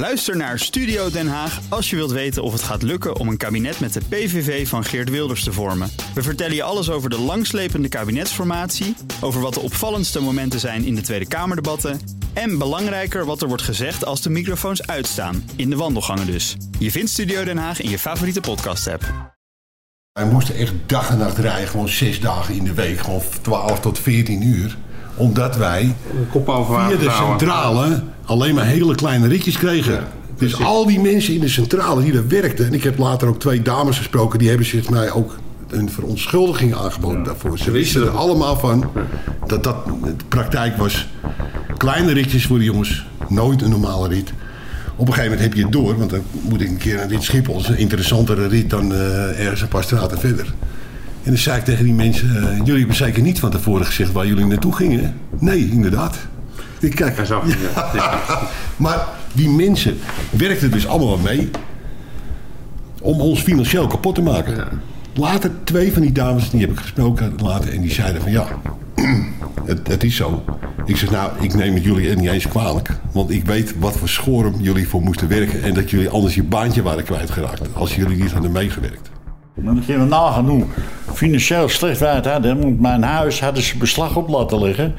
Luister naar Studio Den Haag als je wilt weten of het gaat lukken om een kabinet met de PVV van Geert Wilders te vormen. We vertellen je alles over de langslepende kabinetsformatie, over wat de opvallendste momenten zijn in de Tweede Kamerdebatten en belangrijker wat er wordt gezegd als de microfoons uitstaan, in de wandelgangen dus. Je vindt Studio Den Haag in je favoriete podcast-app. Wij moesten echt dag en nacht rijden, gewoon zes dagen in de week, gewoon 12 tot 14 uur. Omdat wij Kop over via de houden. centrale alleen maar hele kleine ritjes kregen. dus al die mensen in de centrale die daar werkten, en ik heb later ook twee dames gesproken, die hebben zich mij ook een verontschuldiging aangeboden daarvoor. Ze wisten er allemaal van dat dat de praktijk was. Kleine ritjes voor de jongens, nooit een normale rit. Op een gegeven moment heb je het door, want dan moet ik een keer naar dit Schiphol. Dat is een interessantere rit dan eh, ergens een paar straten verder. En dan zei ik tegen die mensen, eh, jullie hebben zeker niet van tevoren gezegd waar jullie naartoe gingen. hè?" Nee, inderdaad. Ik kijk, Hij zag het, ja. maar die mensen werkten dus allemaal mee om ons financieel kapot te maken. Later, twee van die dames, die heb ik gesproken later, en die zeiden van ja, het, het is zo. Ik zeg nou, ik neem het jullie niet eens kwalijk. Want ik weet wat voor schorum jullie voor moesten werken. En dat jullie anders je baantje waren kwijtgeraakt. Als jullie niet hadden meegewerkt. Maar dan kunnen we nagaan hoe financieel slecht het hadden. Want mijn huis hadden ze beslag op laten liggen.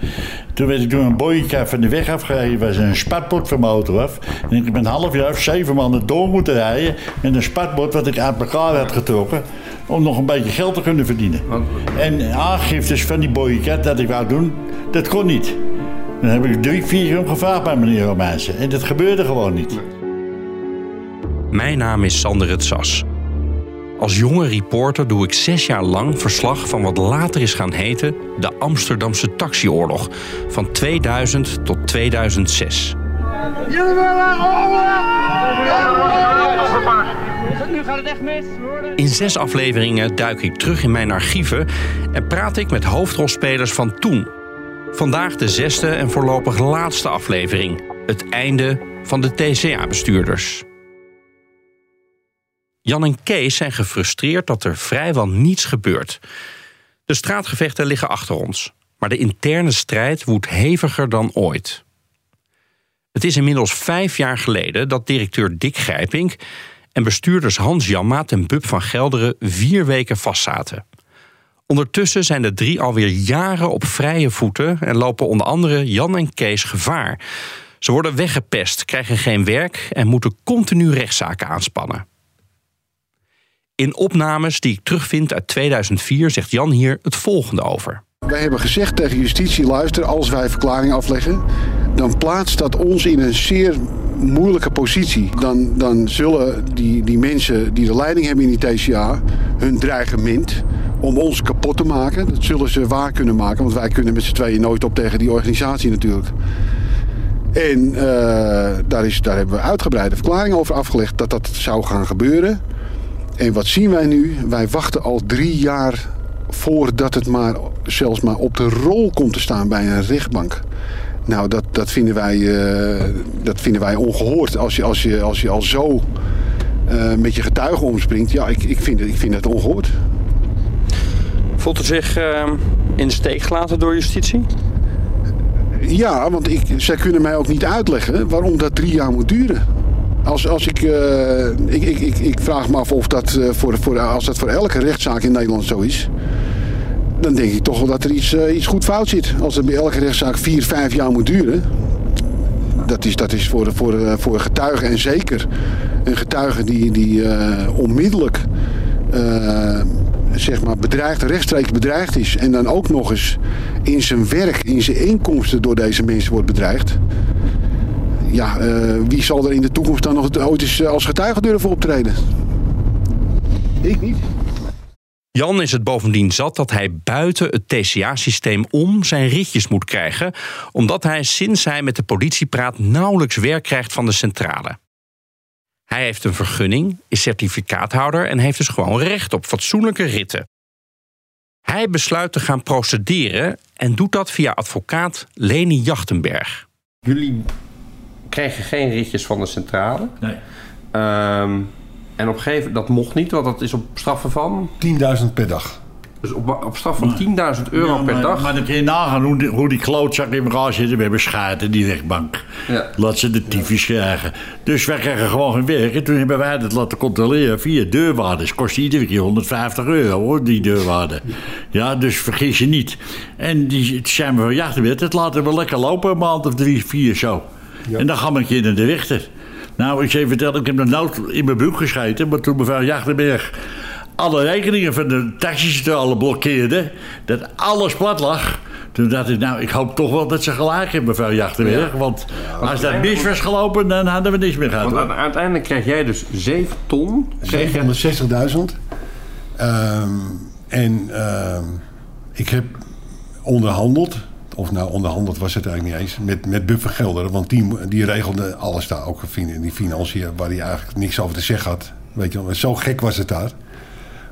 Toen werd ik door een boyka van de weg afgereden. was een spatbord van mijn auto af. En ik heb een half jaar of zeven maanden door moeten rijden. Met een spatbord wat ik uit elkaar had getrokken. Om nog een beetje geld te kunnen verdienen. En aangiftes van die boyka dat ik wou doen, dat kon niet. Dan heb ik drie, vier keer om gevraagd bij meneer Romeinsen. En dat gebeurde gewoon niet. Mijn naam is Sander het Sas. Als jonge reporter doe ik zes jaar lang verslag van wat later is gaan heten de Amsterdamse taxioorlog van 2000 tot 2006. Nu gaat het echt mis. In zes afleveringen duik ik terug in mijn archieven en praat ik met hoofdrolspelers van toen. Vandaag de zesde en voorlopig laatste aflevering. Het einde van de TCA-bestuurders. Jan en Kees zijn gefrustreerd dat er vrijwel niets gebeurt. De straatgevechten liggen achter ons, maar de interne strijd woedt heviger dan ooit. Het is inmiddels vijf jaar geleden dat directeur Dick Grijpink en bestuurders Hans Janmaat en Bub van Gelderen vier weken vastzaten. Ondertussen zijn de drie alweer jaren op vrije voeten en lopen onder andere Jan en Kees gevaar. Ze worden weggepest, krijgen geen werk en moeten continu rechtszaken aanspannen. In opnames die ik terugvind uit 2004 zegt Jan hier het volgende over. Wij hebben gezegd tegen justitie, luister, als wij verklaring afleggen, dan plaatst dat ons in een zeer moeilijke positie. Dan, dan zullen die, die mensen die de leiding hebben in die TCA hun dreigement om ons kapot te maken, dat zullen ze waar kunnen maken. Want wij kunnen met z'n tweeën nooit op tegen die organisatie natuurlijk. En eh, daar, is, daar hebben we uitgebreide verklaringen over afgelegd dat dat zou gaan gebeuren. En wat zien wij nu? Wij wachten al drie jaar voordat het maar zelfs maar op de rol komt te staan bij een rechtbank. Nou, dat, dat, vinden, wij, eh, dat vinden wij ongehoord. Als je, als je, als je al zo eh, met je getuigen omspringt, ja, ik, ik, vind, het, ik vind het ongehoord. Voelt u zich eh, in de steek gelaten door justitie? Ja, want ik, zij kunnen mij ook niet uitleggen waarom dat drie jaar moet duren. Als, als ik, eh, ik, ik, ik, ik vraag me af of dat, eh, voor, voor, als dat voor elke rechtszaak in Nederland zo is. Dan denk ik toch wel dat er iets, eh, iets goed fout zit. Als het bij elke rechtszaak vier, vijf jaar moet duren. Dat is, dat is voor, voor, voor getuigen en zeker een getuige die, die onmiddellijk zeg maar bedreigd, rechtstreeks bedreigd is. En dan ook nog eens in zijn werk, in zijn inkomsten door deze mensen wordt bedreigd. Ja, eh, wie zal er in de toekomst dan nog ooit eens eh, als getuige durven optreden? Ik niet. Jan is het bovendien zat dat hij buiten het TCA-systeem om zijn ritjes moet krijgen, omdat hij sinds hij met de politie praat nauwelijks werk krijgt van de centrale. Hij heeft een vergunning, is certificaathouder en heeft dus gewoon recht op fatsoenlijke ritten. Hij besluit te gaan procederen en doet dat via advocaat Leni Jachtenberg. Jullie kregen geen ritjes van de centrale. Nee. Ehm, en op een gegeven dat mocht niet, want dat is op straffen van. 10.000 per dag. Dus op, op straf van 10.000 euro Ja, per dag. Maar dan kun je nagaan hoe die, hoe die klootzak in elkaar zitten. We hebben schaten, die rechtbank. Ja. Laat ze de tyfus krijgen. Dus wij krijgen gewoon geen werk. En toen hebben wij dat laten controleren via deurwaarders. Kost iedere keer 150 euro hoor, die deurwaarde. Ja, dus vergis je niet. En die zijn we van jachtenwet. Dat laten we lekker lopen, een maand of drie, vier zo. En dan gaan we een keer naar de rechter. Nou, ik zal je vertellen, ik heb nog nooit in mijn broek gescheten. Maar toen mevrouw Jachtenberg alle rekeningen van de taxicentrale blokkeerde, dat alles plat lag. Toen dacht ik, nou, ik hoop toch wel dat ze gelijk hebben, mevrouw Jachtenberg. Want als dat mis was gelopen, dan hadden we niks meer gehad. Want hoor. uiteindelijk kreeg jij dus 7 ton. Kreeg je- 760.000. Ehm, en ehm, ik heb onderhandeld. Of nou, onderhandeld was het eigenlijk niet eens. Met, met Buffer Gelder. Want die, die regelde alles daar ook. Die financiën waar hij eigenlijk niks over te zeggen had. Weet je wel. Zo gek was het daar.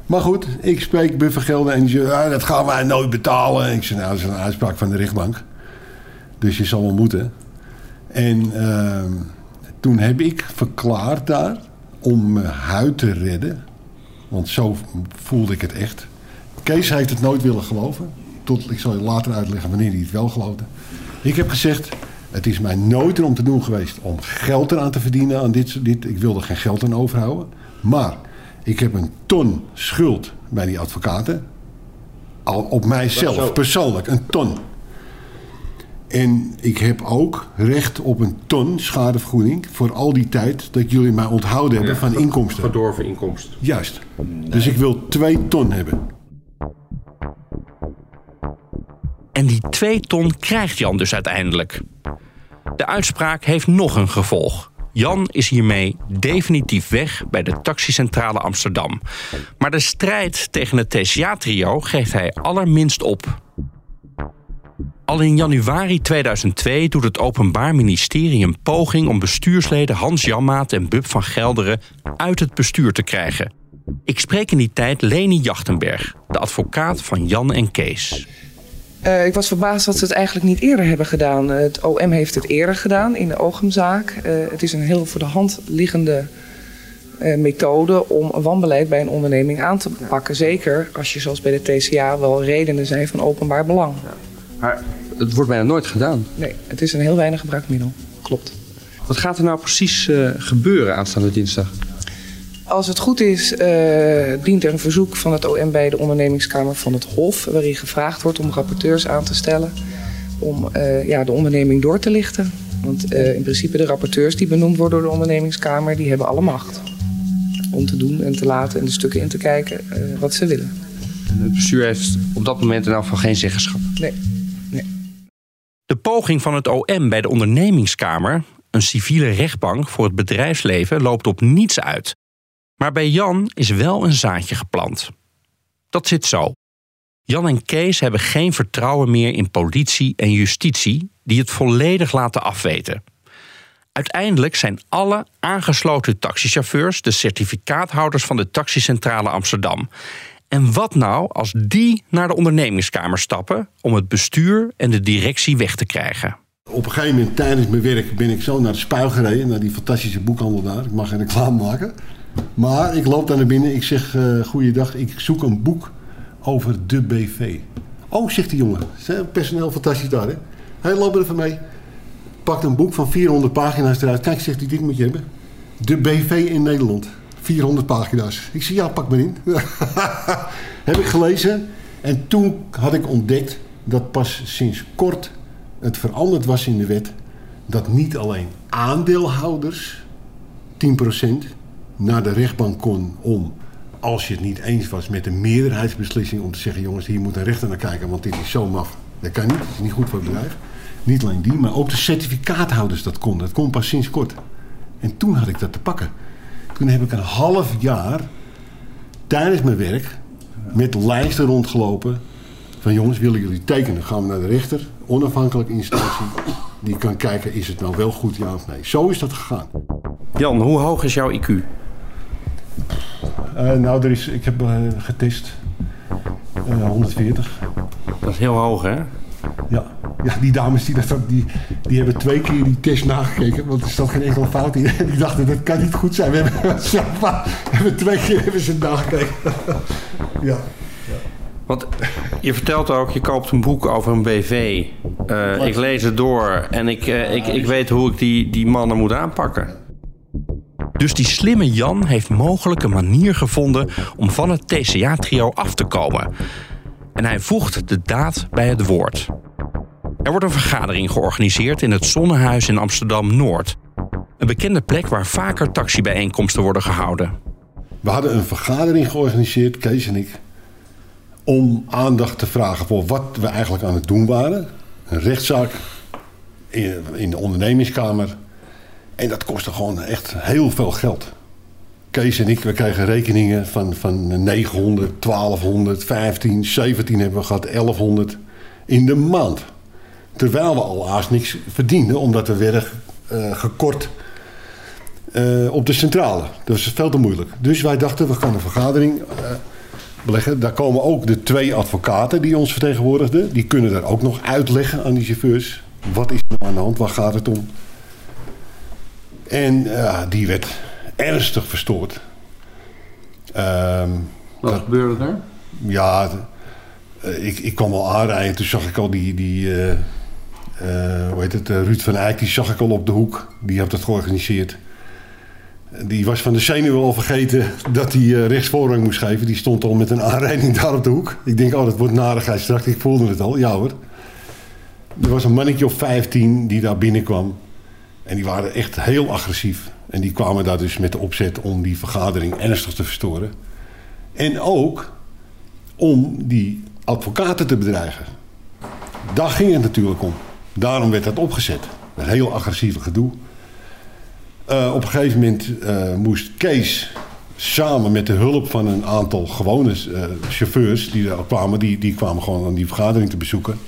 Maar goed, ik spreek Buffer Gelder. En die zei, dat gaan wij nooit betalen. En ik zei, nou, dat is een uitspraak van de rechtbank. Dus je zal wel moeten. En ehm, toen heb ik verklaard daar om mijn huid te redden. Want zo voelde ik het echt. Kees heeft het nooit willen geloven. Tot, ik zal je later uitleggen wanneer hij het wel geloofde. Ik heb gezegd, het is mij nooit erom te doen geweest om geld eraan te verdienen. Aan dit, dit. Ik wilde geen geld aan overhouden. Maar ik heb een ton schuld bij die advocaten. Al op mijzelf, persoonlijk, een ton. En ik heb ook recht op een ton schadevergoeding voor al die tijd dat jullie mij onthouden hebben van inkomsten. Verdorven inkomsten. Juist. Dus ik wil twee ton hebben. En die 2 ton krijgt Jan dus uiteindelijk. De uitspraak heeft nog een gevolg. Jan is hiermee definitief weg bij de taxicentrale Amsterdam. Maar de strijd tegen het TCA-trio geeft hij allerminst op. Al in januari 2002 doet het Openbaar Ministerie een poging om bestuursleden Hans Janmaat en Bub van Gelderen uit het bestuur te krijgen. Ik spreek in die tijd Leni Jachtenberg, de advocaat van Jan en Kees. Eh, ik was verbaasd dat ze het eigenlijk niet eerder hebben gedaan. Eh, het OM heeft het eerder gedaan in de Oogumzaak. Eh, het is een heel voor de hand liggende methode om wanbeleid bij een onderneming aan te pakken. Zeker als je zoals bij de TCA wel redenen zijn van openbaar belang. Maar het wordt bijna nooit gedaan. Nee, het is een heel weinig gebruikt middel. Klopt. Wat gaat er nou precies gebeuren aanstaande dinsdag? Als het goed is, eh, dient er een verzoek van het OM bij de ondernemingskamer van het Hof, waarin gevraagd wordt om rapporteurs aan te stellen om eh, ja, de onderneming door te lichten. Want eh, in principe de rapporteurs die benoemd worden door de ondernemingskamer, die hebben alle macht om te doen en te laten en de stukken in te kijken wat ze willen. Het bestuur heeft op dat moment in elk geval geen zeggenschap. Nee. De poging van het OM bij de ondernemingskamer, een civiele rechtbank voor het bedrijfsleven, loopt op niets uit. Maar bij Jan is wel een zaadje geplant. Dat zit zo. Jan en Kees hebben geen vertrouwen meer in politie en justitie, die het volledig laten afweten. Uiteindelijk zijn alle aangesloten taxichauffeurs de certificaathouders van de Taxicentrale Amsterdam. En wat nou als die naar de ondernemingskamer stappen om het bestuur en de directie weg te krijgen? Op een gegeven moment tijdens mijn werk ben ik zo naar de Spuil gereden. Naar die fantastische boekhandel daar. Ik mag geen reclame maken. Maar ik loop daar naar binnen. Ik zeg, eh goeiedag, ik zoek een boek over de BV. Oh, zegt die jongen. Personeel fantastisch daar, hè? Hij loopt er even mee. Pakt een boek van 400 pagina's eruit. Kijk, zegt hij, dit moet je hebben. De BV in Nederland. 400 pagina's. Ik zeg, ja, pak maar in. Heb ik gelezen. En toen had ik ontdekt dat pas sinds kort het veranderd was in de wet. Dat niet alleen aandeelhouders 10% naar de rechtbank kon om, als je het niet eens was met de meerderheidsbeslissing, om te zeggen: jongens, hier moet een rechter naar kijken, want dit is zo maf. Dat kan niet, dat is niet goed voor het bedrijf. Niet alleen die, maar ook de certificaathouders dat kon. Dat kon pas sinds kort. En toen had ik dat te pakken. Toen heb ik een half jaar tijdens mijn werk met lijsten rondgelopen. Van jongens, willen jullie tekenen? Gaan we naar de rechter, onafhankelijke instantie. Die kan kijken, is het nou wel goed, ja of nee. Zo is dat gegaan. Jan, hoe hoog is jouw IQ? Eh, nou, er is, ik heb eh, getest. Eh, 140. Dat is heel hoog, hè? Ja. ja, die dames die, dat, die, die hebben twee keer die test nagekeken. Want er zat geen enkele fout in. En die dachten, dat kan niet goed zijn. We hebben, we hebben twee keer hebben ze het nagekeken. ja. Want je vertelt ook, je koopt een boek over een BV. Uh, ik lees het door en ik, uh, ik, ik weet hoe ik die, die mannen moet aanpakken. Dus die slimme Jan heeft mogelijk een manier gevonden om van het TCA-trio af te komen. En hij voegt de daad bij het woord. Er wordt een vergadering georganiseerd in het Zonnehuis in Amsterdam-Noord. Een bekende plek waar vaker taxibijeenkomsten worden gehouden. We hadden een vergadering georganiseerd, Kees en ik, om aandacht te vragen voor wat we eigenlijk aan het doen waren. Een rechtszaak in, in de ondernemingskamer. En dat kostte gewoon echt heel veel geld. Kees en ik, we kregen rekeningen van, van 900, 1200, 15, 17 hebben we gehad, 1100 in de maand. Terwijl we al haast niks verdienden, omdat we werden uh, gekort uh, op de centrale. Dat was veel te moeilijk. Dus wij dachten, we gaan een vergadering uh, beleggen. Daar komen ook de twee advocaten die ons vertegenwoordigden. Die kunnen daar ook nog uitleggen aan die chauffeurs. Wat is er nou aan de hand? Waar gaat het om? En die werd ernstig verstoord. Um, Wat dat, gebeurde er? Ja, ik, ik kwam al aanrijden. Toen zag ik al die... die uh, hoe heet het? Ruud van Eyck, die zag ik al op de hoek. Die had het georganiseerd. Die was van de zenuwen al vergeten dat hij uh, rechtsvoorrang moest geven. Die stond al met een aanrijding daar op de hoek. Ik denk, oh, dat wordt narigheid straks. Ik voelde het al. Ja hoor. Er was een mannetje of 15 die daar binnenkwam. En die waren echt heel agressief. En die kwamen daar dus met de opzet om die vergadering ernstig te verstoren. En ook om die advocaten te bedreigen. Daar ging het natuurlijk om. Daarom werd dat opgezet. Een heel agressieve gedoe. Uh, op een gegeven moment uh, moest Kees samen met de hulp van een aantal gewone uh, chauffeurs die daar kwamen, die, die kwamen gewoon aan die vergadering te bezoeken.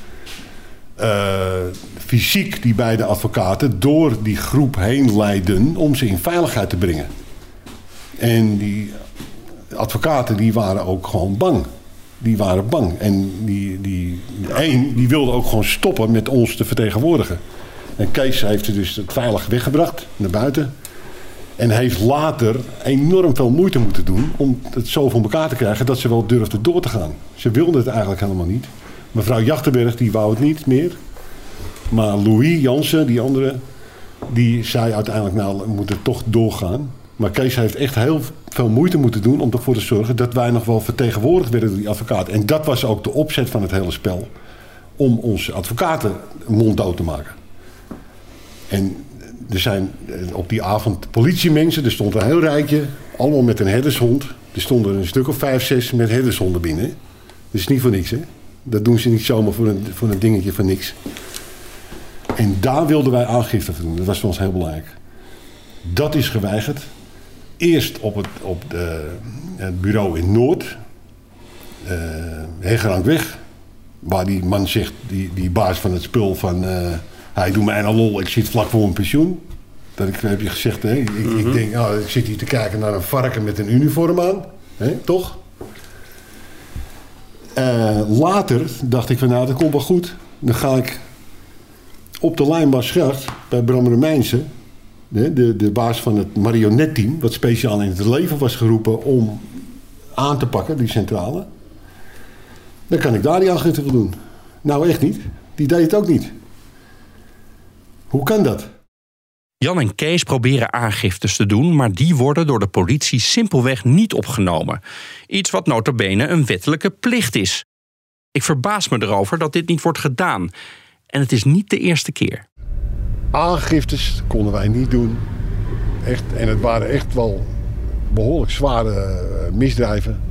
Fysiek die beide advocaten door die groep heen leiden om ze in veiligheid te brengen. En die advocaten die waren ook gewoon bang. Die waren bang. En die, die, één die wilde ook gewoon stoppen met ons te vertegenwoordigen. En Kees heeft het dus veilig weggebracht naar buiten. En heeft later enorm veel moeite moeten doen om het zo voor elkaar te krijgen dat ze wel durfde door te gaan. Ze wilde het eigenlijk helemaal niet. Mevrouw Jachtenberg die wou het niet meer. Maar Louis Jansen, die andere, die zei uiteindelijk nou we moeten toch doorgaan. Maar Kees heeft echt heel veel moeite moeten doen om ervoor te zorgen dat wij nog wel vertegenwoordigd werden door die advocaat. En dat was ook de opzet van het hele spel. Om onze advocaten monddood te maken. En er zijn eh, op die avond politiemensen. Er stond een heel rijtje. Allemaal met een herdershond. Er stonden een stuk of vijf, zes met herdershonden binnen. Dat is niet voor niks, hè? Dat doen ze niet zomaar voor een, voor een dingetje van niks. En daar wilden wij aangifte van doen. Dat was voor ons heel belangrijk. Dat is geweigerd. Eerst op het, op de, het bureau in Noord. Uh, Hegerankweg. Waar die man zegt, die, die baas van het spul van... Uh, hij doet mij een lol, ik zit vlak voor mijn pensioen. Dat ik, heb je gezegd, hè? Ik, ik mhm. denk, oh, ik zit hier te kijken naar een varken met een uniform aan. Hè? Toch? Uh, later dacht ik van nou, dat komt wel goed. Dan ga ik op de Lijnbaarsgracht bij Bram Romeinse... De, de baas van het marionetteam... wat speciaal in het leven was geroepen om aan te pakken, die centrale... dan kan ik daar die aangifte doen. Nou, echt niet. Die deed het ook niet. Hoe kan dat? Jan en Kees proberen aangiftes te doen, maar die worden door de politie simpelweg niet opgenomen. Iets wat notabene een wettelijke plicht is. Ik verbaas me erover dat dit niet wordt gedaan. En het is niet de eerste keer. Aangiftes konden wij niet doen. Echt, en het waren echt wel behoorlijk zware eh, misdrijven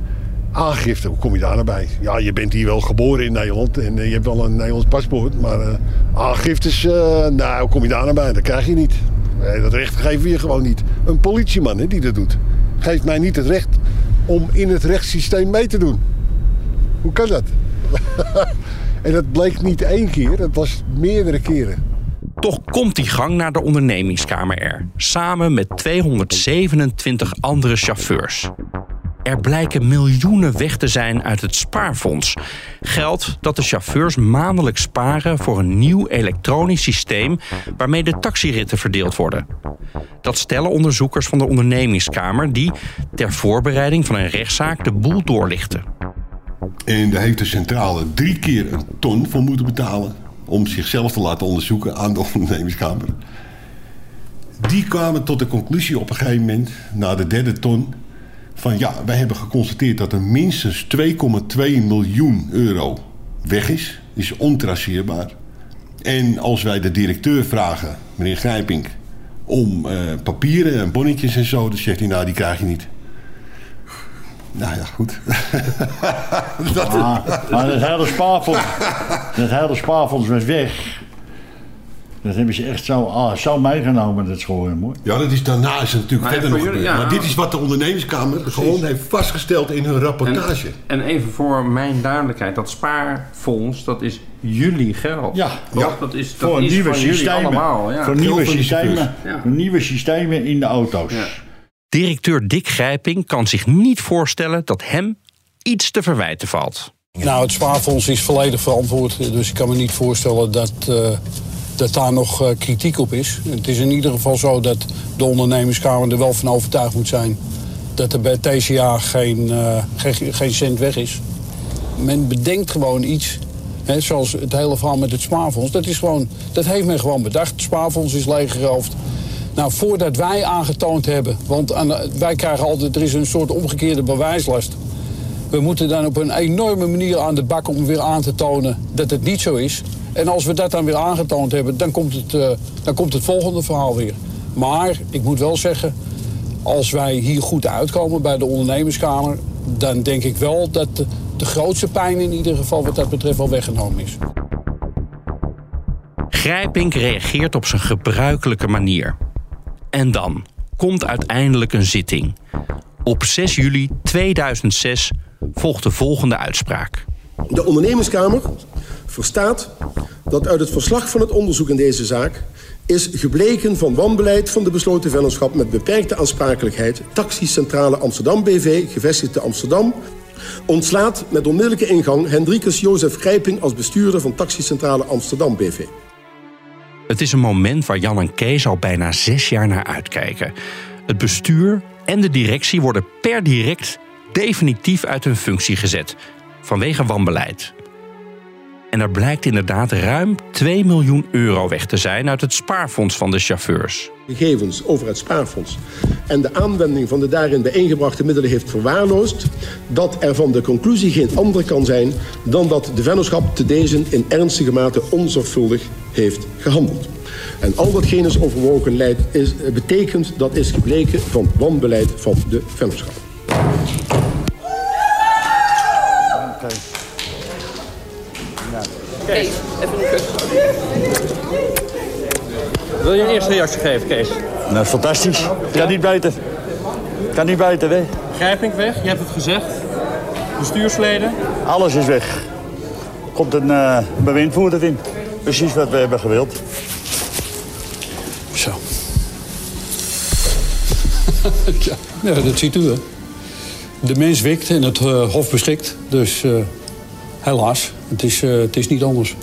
aangifte, hoe kom je daar nou bij? Ja, je bent hier wel geboren in Nederland en eh, je hebt wel een Nederlands paspoort. Maar uh, aangiftes, nou, hoe kom je daar nou bij? Dat krijg je niet. Nee, dat recht geven we je gewoon niet. Een politieman hè, die dat doet, geeft mij niet het recht om in het rechtssysteem mee te doen. Hoe kan dat? en dat bleek niet één keer, dat was meerdere keren. Toch komt die gang naar de ondernemingskamer er, samen met 227 andere chauffeurs. Er blijken miljoenen weg te zijn uit het spaarfonds. Geld dat de chauffeurs maandelijk sparen voor een nieuw elektronisch systeem waarmee de taxiritten verdeeld worden. Dat stellen onderzoekers van de ondernemingskamer die ter voorbereiding van een rechtszaak de boel doorlichten. En daar heeft de centrale drie keer een ton voor moeten betalen. Om zichzelf te laten onderzoeken aan de ondernemerskamer. Die kwamen tot de conclusie op een gegeven moment, na de derde ton. Van ja, wij hebben geconstateerd dat er minstens 2,2 miljoen euro weg is. Is ontraceerbaar. En als wij de directeur vragen, meneer Grijpink, om eh, papieren en bonnetjes en zo, dan zegt hij nou, die krijg je niet. Nou ja, goed. dat... Ah, maar het hele spaarfonds, het hele spaarfonds was weg. Dat hebben ze echt zo, ah, zo meegenomen, dat schoolje mooi. Ja, dat is daarna is het natuurlijk Maar verder nog jullie- gebeurd. ja. Maar dit is wat de ondernemerskamer gewoon heeft vastgesteld in hun rapportage. En even voor mijn duidelijkheid, dat spaarfonds, dat is jullie geld. Ja, Toch? ja. Dat is, dat Voor is nieuwe van jullie systemen. allemaal. Ja. Voor nieuwe systemen, voor nieuwe systemen in de auto's. Ja. Directeur Dick Grijping kan zich niet voorstellen dat hem iets te verwijten valt. Nou, het spaarfonds is volledig verantwoord. Dus ik kan me niet voorstellen dat, eh, dat daar nog eh, kritiek op is. Het is in ieder geval zo dat de ondernemerskamer er wel van overtuigd moet zijn... dat er bij TCA geen, eh, geen, geen cent weg is. Men bedenkt gewoon iets, hè, zoals het hele verhaal met het spaarfonds. Dat, is gewoon, dat heeft men gewoon bedacht. Het spaarfonds is leeggeroofd. Nou, voordat wij aangetoond hebben... want aan wij krijgen altijd... er is een soort omgekeerde bewijslast... We moeten dan op een enorme manier aan de bak om weer aan te tonen dat het niet zo is. En als we dat dan weer aangetoond hebben, dan komt het, eh, dan komt het volgende verhaal weer. Maar ik moet wel zeggen, als wij hier goed uitkomen bij de ondernemerskamer... dan denk ik wel dat de, grootste pijn in ieder geval wat dat betreft wel weggenomen is. Grijpink reageert op zijn gebruikelijke manier. En dan komt uiteindelijk een zitting. Op 6 juli 2006 volgt de volgende uitspraak. De ondernemerskamer verstaat dat uit het verslag van het onderzoek in deze zaak is gebleken van wanbeleid van de besloten vennootschap met beperkte aansprakelijkheid Taxicentrale Amsterdam BV, gevestigd te Amsterdam, ontslaat met onmiddellijke ingang Hendrikus Jozef Grijping als bestuurder van Taxicentrale Amsterdam BV. Het is een moment waar Jan en Kees al bijna zes jaar naar uitkijken. Het bestuur en de directie worden per direct definitief uit hun functie gezet. Vanwege wanbeleid. En er blijkt inderdaad ruim 2 miljoen euro weg te zijn uit het spaarfonds van de chauffeurs. gegevens over het spaarfonds en de aanwending van de daarin bijeengebrachte middelen heeft verwaarloosd, dat er van de conclusie geen andere kan zijn dan dat de vennootschap te deze in ernstige mate onzorgvuldig heeft gehandeld. En al datgene is overwogen leidt, is, betekent dat is gebleken van wanbeleid van de vennootschap. Kees, even een kus. Wil je een eerste reactie geven, Kees? Nou, fantastisch. Kan niet beter. Kan niet beter, hè? Grijping weg, je hebt het gezegd. Bestuursleden. Alles is weg. Komt een eh bewindvoerder in. Precies wat we hebben gewild. Zo. ja, ja, dat ziet u, hè. De mens wikt en het eh, hof beschikt. Dus eh, helaas, het is, eh, het is niet anders.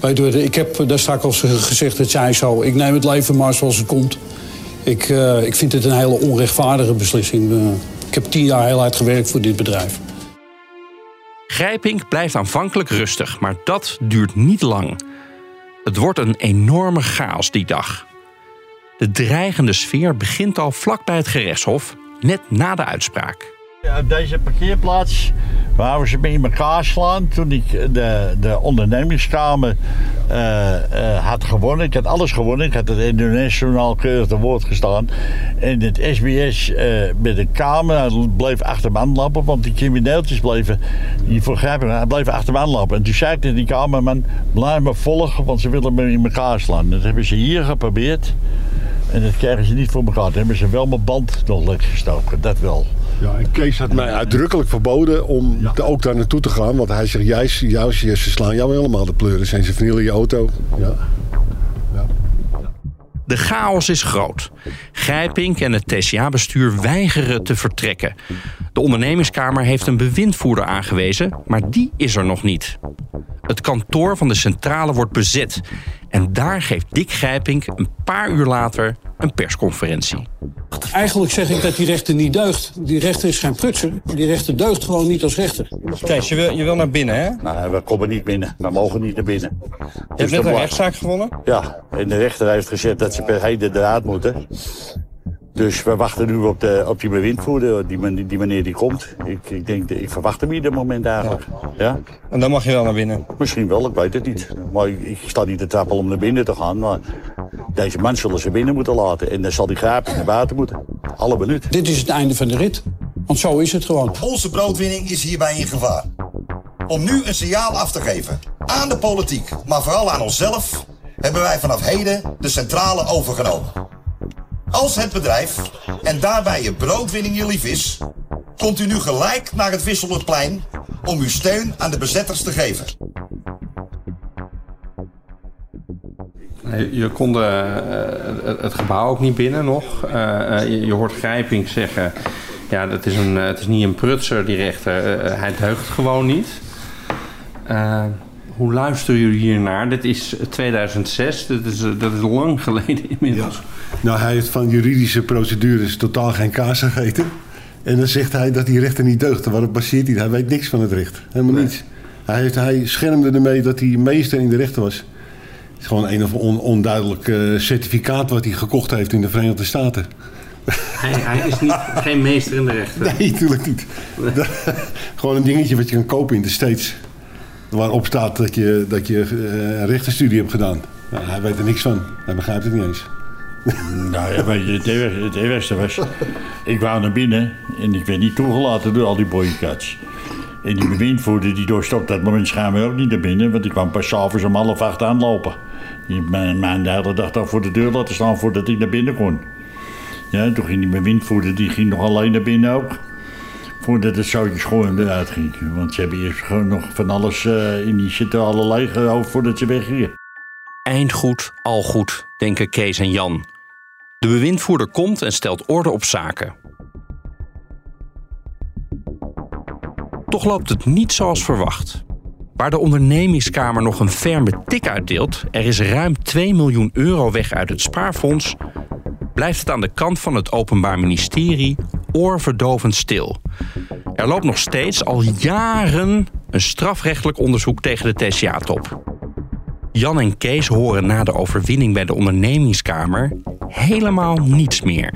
Weet u, ik heb daar straks al gezegd, het zij zo. Ik neem het leven maar zoals het komt. Ik, ik vind het een hele onrechtvaardige beslissing. Ik heb tien jaar heel hard gewerkt voor dit bedrijf. Grijpink blijft aanvankelijk rustig, maar dat duurt niet lang. Het wordt een enorme chaos die dag. De dreigende sfeer begint al vlak bij het gerechtshof, net na de uitspraak. Op deze parkeerplaats waar we ze in elkaar slaan toen ik de, de ondernemingskamer eh, eh, had gewonnen. Ik had alles gewonnen. Ik had het internationaal keurig te woord gestaan. En het SBS eh, met de kamer bleef achter me aanlopen, want die crimineeltjes bleven, die vergrijpen, bleven achter me aanlopen. En toen zei ik tegen die kamerman, blijf me volgen, want ze willen me in elkaar slaan. Dat hebben ze hier geprobeerd. En dat krijgen ze niet voor elkaar. Dan hebben ze wel mijn band nog lekker gestoken, dat wel. Ja, en Kees had mij uitdrukkelijk verboden om te- ook daar naartoe te gaan. Want hij zegt, jij, jou, ze slaan jou helemaal de pleuren. Zijn ze vernielen je auto. Ja. De chaos is groot. Grijpink en het TCA-bestuur weigeren te vertrekken. De ondernemingskamer heeft een bewindvoerder aangewezen, maar die is er nog niet. Het kantoor van de centrale wordt bezet. En daar geeft Dick Grijpink een paar uur later een persconferentie. Eigenlijk zeg ik dat die rechter niet deugt. Die rechter is geen prutser. Die rechter deugt gewoon niet als rechter. Kees, je wil, je wil naar binnen, hè? Nou, we komen niet binnen. We mogen niet naar binnen. Je hebt net een rechtszaak gewonnen? Ja, en de rechter heeft gezegd dat ze per heden eruit moeten. Dus we wachten nu op, de, op die bewindvoerder, die, die meneer die komt. Ik, ik, denk, ik verwacht hem ieder moment eigenlijk. Ja. En dan mag je wel naar binnen. Misschien wel, ik weet het niet. Maar ik, ik sta niet te trappelen om naar binnen te gaan. Maar deze man zullen ze binnen moeten laten. En dan zal die graapje naar buiten moeten. Alle minuut. Dit is het einde van de rit. Want zo is het gewoon. Onze broodwinning is hierbij in gevaar. Om nu een signaal af te geven aan de politiek, maar vooral aan onszelf, hebben wij vanaf heden de centrale overgenomen. Als het bedrijf en daarbij je broodwinning je lief is, komt u nu gelijk naar het Wisselerplein om uw steun aan de bezetters te geven. Je kon de, eh, het- gebouw ook niet binnen nog. Eh, eh, je, hoort Grijping zeggen... Ja, dat is een, het is niet een prutser, die rechter. Hij deugt gewoon niet. Hoe luisteren jullie hiernaar? Dit is 2006. Dat is, eh, dat is lang geleden inmiddels. Nou, hij heeft van juridische procedures totaal geen kaas gegeten. En dan zegt hij dat die rechter niet deugt. Waarop baseert hij? Hij weet niks van het recht. Helemaal niets. Hij, heeft, hij schermde ermee dat hij meester in de rechter was. Het is gewoon een of on, onduidelijk eh, certificaat wat hij gekocht heeft in de Verenigde Staten. Hij, hij is niet, geen meester in de rechter. Nee, natuurlijk niet. gewoon een dingetje wat je kan kopen in de States. Waarop staat dat je, dat je eh, een rechtenstudie hebt gedaan. Nou, hij weet er niks van. Hij begrijpt het niet eens. Nou ja, je, het was... Ik wou naar binnen en ik werd niet toegelaten door al die boycotts. En die bewindvoerder die op dat moment schijnbaar ook niet naar binnen... want ik kwam pas s'avonds om half acht aanlopen. Die mijn, mijn de dag voor de deur laten staan voordat ik naar binnen kon. Ja, toen ging die bewindvoerder die ging nog alleen naar binnen ook. Voordat het zoutjes gewoon eruit ging. Want ze hebben eerst gewoon nog van alles eh, in die centrale leeggehouden voordat ze weggingen. Eind goed, al goed, denken Kees en Jan. De bewindvoerder komt en stelt orde op zaken. Toch loopt het niet zoals verwacht. Waar de ondernemingskamer nog een ferme tik uitdeelt, er is ruim 2 miljoen euro weg uit het spaarfonds, blijft het aan de kant van het Openbaar Ministerie oorverdovend stil. Er loopt nog steeds al jaren een strafrechtelijk onderzoek tegen de TCA-top. Jan en Kees horen na de overwinning bij de ondernemingskamer helemaal niets meer.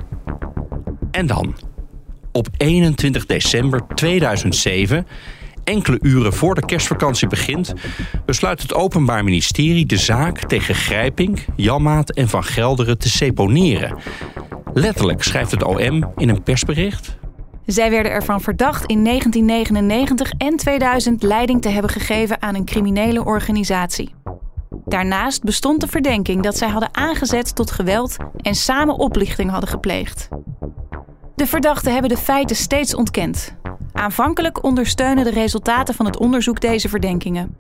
En dan, op 21 december 2007, enkele uren voor de kerstvakantie begint, besluit het Openbaar Ministerie de zaak tegen Grijping, Janmaat en Van Gelderen te seponeren. Letterlijk schrijft het OM in een persbericht. Zij werden ervan verdacht in 1999 en 2000 leiding te hebben gegeven aan een criminele organisatie. Daarnaast bestond de verdenking dat zij hadden aangezet tot geweld en samen oplichting hadden gepleegd. De verdachten hebben de feiten steeds ontkend. Aanvankelijk ondersteunen de resultaten van het onderzoek deze verdenkingen.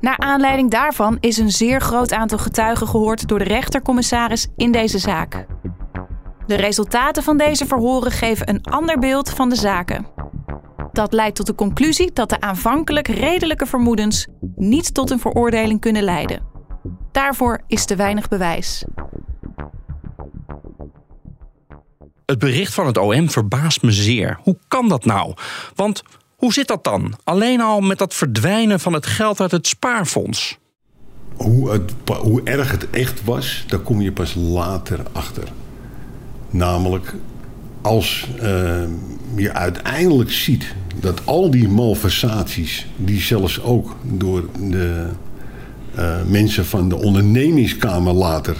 Naar aanleiding daarvan is een zeer groot aantal getuigen gehoord door de rechtercommissaris in deze zaak. De resultaten van deze verhoren geven een ander beeld van de zaken. Dat leidt tot de conclusie dat de aanvankelijk redelijke vermoedens niet tot een veroordeling kunnen leiden. Daarvoor is te weinig bewijs. Het bericht van het OM verbaast me zeer. Hoe kan dat nou? Want hoe zit dat dan? Alleen al met dat verdwijnen van het geld uit het spaarfonds. Hoe, het, hoe erg het echt was, daar kom je pas later achter. Namelijk als eh, je uiteindelijk ziet dat al die malversaties, die zelfs ook door de eh, mensen van de ondernemingskamer later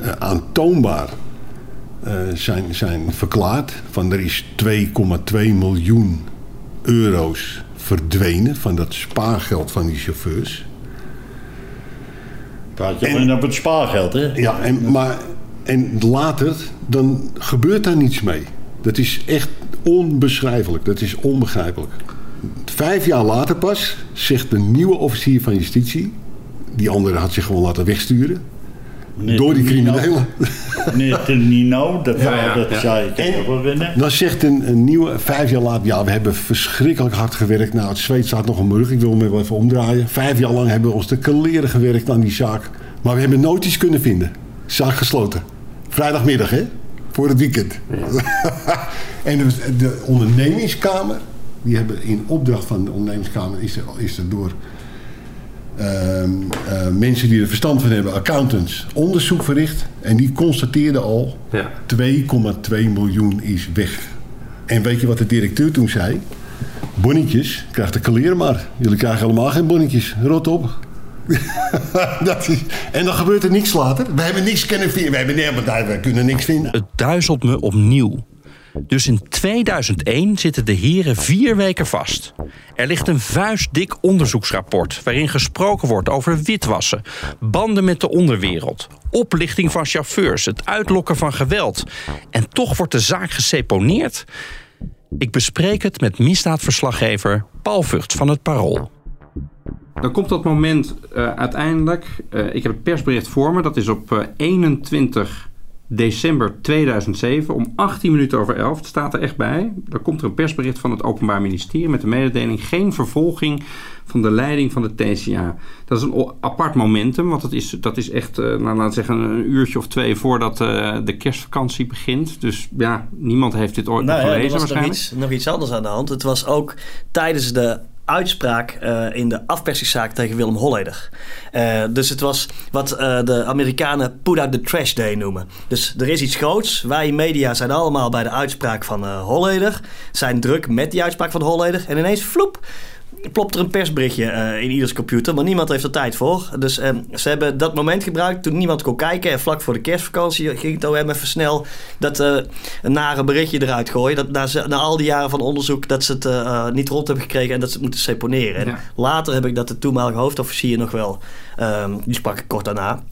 eh, aantoonbaar eh, zijn, zijn verklaard. Van er is 2,2 miljoen euro's verdwenen van dat spaargeld van die chauffeurs. Praat je alleen op het spaargeld, hè? Ja, en, maar en later, dan gebeurt daar niets mee. Dat is echt onbeschrijfelijk. Dat is onbegrijpelijk. Vijf jaar later pas zegt de nieuwe officier van justitie... die andere had zich gewoon laten wegsturen... door die criminelen. Meneer Nino, dat, Ja, ja, dat ja. zei ik En- ook wel winnen. Dan zegt een, een nieuwe, vijf jaar later... ja, we hebben verschrikkelijk hard gewerkt. Nou, het zweet staat nog om mijn rug. Ik wil hem wel even omdraaien. Vijf jaar lang hebben we ons te kaleren gewerkt aan die zaak. Maar we hebben nooit iets kunnen vinden. Zaak gesloten. Vrijdagmiddag, hè? voor het weekend. en de, de ondernemingskamer, die hebben in opdracht van de ondernemingskamer, is er, is er door ehm, eh, mensen die er verstand van hebben, accountants, onderzoek verricht. En die constateerden al, Ja. 2,2 miljoen is weg. En weet je wat de directeur toen zei? Bonnetjes, krijgt de kaleren maar. Jullie krijgen helemaal geen bonnetjes. Rot op. dat en dan gebeurt er niks later. We hebben niks kunnen vinden. We, hebben, we kunnen niks vinden. Het duizelt me opnieuw. Dus in 2001 zitten de heren vier weken vast. Er ligt een vuistdik onderzoeksrapport waarin gesproken wordt over witwassen, banden met de onderwereld, oplichting van chauffeurs, het uitlokken van geweld. En toch wordt de zaak geseponeerd. Ik bespreek het met misdaadverslaggever Paul Vught van het Parool. Dan komt dat moment eh, uiteindelijk. eh, ik heb het persbericht voor me. Dat is op eh, 21 december 2007 om 18 minuten over 11. Het staat er echt bij. Dan komt er een persbericht van het Openbaar Ministerie met de mededeling geen vervolging van de leiding van de TCA. Dat is een apart momentum, want dat is, dat is echt, eh, nou, laten we zeggen, een uurtje of twee voordat eh, de kerstvakantie begint. Dus ja, niemand heeft dit ooit Nou nog ja, er gelezen was nog waarschijnlijk. iets, nog iets anders aan de hand. Het was ook tijdens de uitspraak eh, in de afpersingszaak tegen Willem Holleder. Eh, dus het was wat eh, de Amerikanen put out the trash day noemen. Dus er is iets groots. Wij media zijn allemaal bij de uitspraak van Holleder. Zijn druk met die uitspraak van Holleder. En ineens vloep plopt er een persberichtje eh, in ieders computer, maar niemand heeft er tijd voor. Dus eh, ze hebben dat moment gebruikt toen niemand kon kijken. En vlak voor de kerstvakantie ging het OM even snel dat eh, een nare berichtje eruit gooien. Dat na, ze- na al die jaren van onderzoek dat ze het eh, niet rond hebben gekregen en dat ze het moeten seponeren. En later heb ik dat de toenmalige hoofdofficier nog wel, ehm, die sprak ik kort daarna,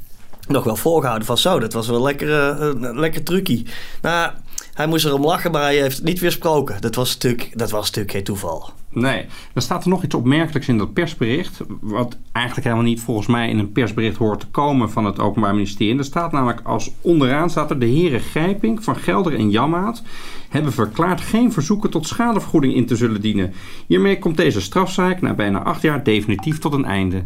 nog wel voorgehouden van zo, dat was wel lekker, een lekker trucie. Nou, hij moest erom lachen, maar hij heeft het niet weersproken. Dat was natuurlijk, dat was natuurlijk geen toeval. Nee, dan staat er nog iets opmerkelijks in dat persbericht. Wat eigenlijk helemaal niet volgens mij in een persbericht hoort te komen van het Openbaar Ministerie. Er staat namelijk als onderaan staat er de heren Grijping van Gelder en Jammaat hebben verklaard geen verzoeken tot schadevergoeding in te zullen dienen. Hiermee komt deze strafzaak na bijna acht jaar definitief tot een einde.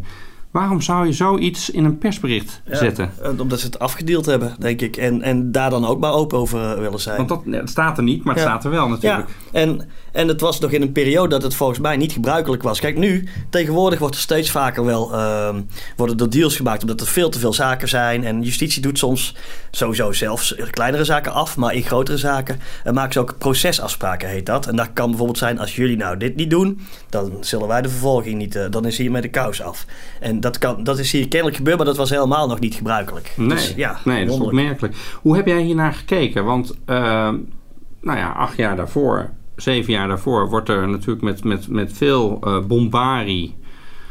Waarom zou je zoiets in een persbericht Ja, zetten? eh, Omdat ze het afgedeeld hebben, denk ik. En, en daar dan ook maar open over willen zijn. Want dat het staat er niet, maar het Ja. staat er wel natuurlijk. Ja, en, en het was nog in een periode dat het volgens mij niet gebruikelijk was. Kijk, nu, tegenwoordig wordt er steeds vaker wel ehm, worden er deals gemaakt omdat er veel te veel zaken zijn. En justitie doet soms sowieso zelfs kleinere zaken af, maar in grotere zaken eh, maken ze ook procesafspraken, heet dat. En dat kan bijvoorbeeld zijn, als jullie nou dit niet doen, dan zullen wij de vervolging niet, eh, dan is hier met de kous af. En dat, kan, dat is hier kennelijk gebeurd, maar dat was helemaal nog niet gebruikelijk. Nee, Dus, ja, nee dat is opmerkelijk. Hoe heb jij hiernaar gekeken? Want, eh, nou ja, acht jaar daarvoor, zeven jaar daarvoor, wordt er natuurlijk met, met, met veel eh bombarie.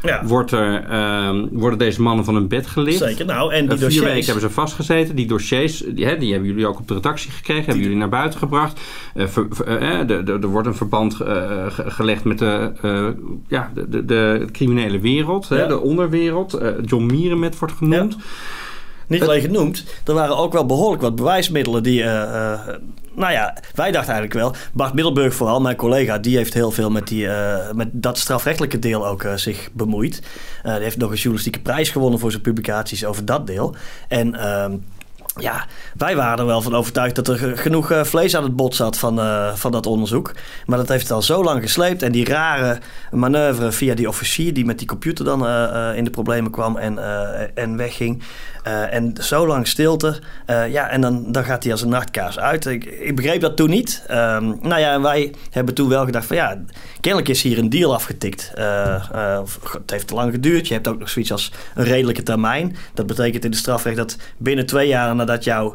Ja. Wordt er, ehm, worden deze mannen van hun bed gelicht. Zeker, nou, en die Eh, vier dossiers- weken hebben ze vastgezeten. Die dossiers, die, hè, die hebben jullie ook op de redactie gekregen. Hebben jullie naar buiten gebracht. Eh, ver- ver- eh, er wordt een verband ge- gelegd met de, ja, de, de, de criminele wereld. Hè, de onderwereld. John Mierenmet wordt genoemd. Niet alleen genoemd, er waren ook wel behoorlijk wat bewijsmiddelen die. Nou ja, wij dachten eigenlijk wel. Bart Middelburg, vooral mijn collega, die heeft heel veel met, die, eh, met dat strafrechtelijke deel ook eh, zich bemoeid. Die heeft nog een journalistieke prijs gewonnen voor zijn publicaties over dat deel. En. Ja, wij waren er wel van overtuigd dat er ge- genoeg eh, vlees aan het bot zat van, eh, van dat onderzoek. Maar dat heeft al zo lang gesleept. En die rare manoeuvre via die officier die met die computer dan eh, in de problemen kwam en, en wegging. En zo lang stilte. Ja, en dan, dan gaat hij als een nachtkaars uit. Ik, ik begreep dat toen niet. Ehm, nou ja, wij hebben toen wel gedacht van ja, kennelijk is hier een deal afgetikt. Het heeft te lang geduurd. Je hebt ook nog zoiets als een redelijke termijn. Dat betekent in de strafrecht dat binnen twee jaar nadat jou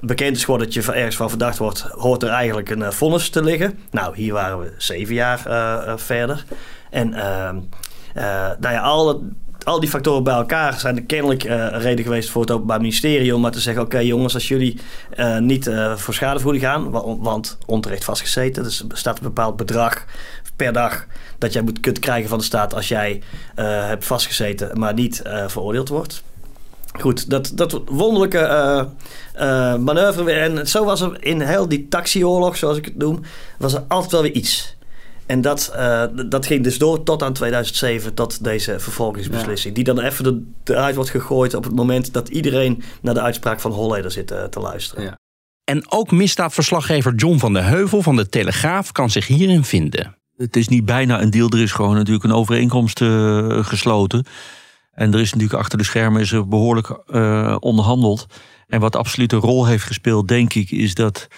bekend is geworden dat je ergens van verdacht wordt, hoort er eigenlijk een eh, vonnis te liggen. Nou, hier waren we zeven jaar eh, eh, verder. En ehm, eh, nou ja, al, dat- al die factoren bij elkaar zijn er kennelijk een reden geweest voor het Openbaar Ministerie om maar te zeggen: Oké, jongens, als jullie niet voor schadevergoeding gaan, wa- want onterecht vastgezeten, dus er staat een bepaald bedrag per dag dat jij moet, kunt krijgen van de staat als jij hebt vastgezeten, maar niet veroordeeld wordt. Goed, dat, dat wonderlijke eh, eh, manoeuvre. En zo was er in heel die taxioorlog, zoals ik het noem, was er altijd wel weer iets. En dat, eh, dat ging dus door tot aan 2007, tot deze vervolgingsbeslissing. Die dan even er- eruit wordt gegooid op het moment dat iedereen naar de uitspraak van Holleder zit te luisteren. Ja. En ook misdaadverslaggever John van de Heuvel van de Telegraaf kan zich hierin vinden. Het is niet bijna een deal, er is gewoon natuurlijk een overeenkomst uh, gesloten. En er is natuurlijk achter de schermen is er behoorlijk uh, onderhandeld. En wat absoluut een rol heeft gespeeld, denk ik, is dat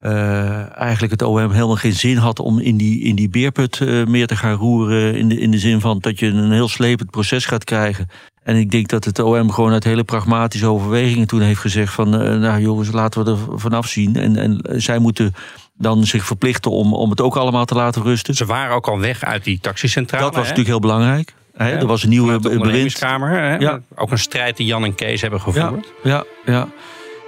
uh, eigenlijk het OM helemaal geen zin had om in die, in die beerput uh, meer te gaan roeren. In de, in de zin van dat je een heel slepend proces gaat krijgen. En ik denk dat het OM gewoon uit hele pragmatische overwegingen toen heeft gezegd van... Nou jongens, laten we er vanaf zien. En, en zij moeten dan zich verplichten om, om het ook allemaal te laten rusten. Ze waren ook al weg uit die taxicentrale. Dat was hè? natuurlijk heel belangrijk. Hè? er was een nieuwe bewind. Ja. Ook een strijd die Jan en Kees hebben gevoerd. Ja, ja, ja.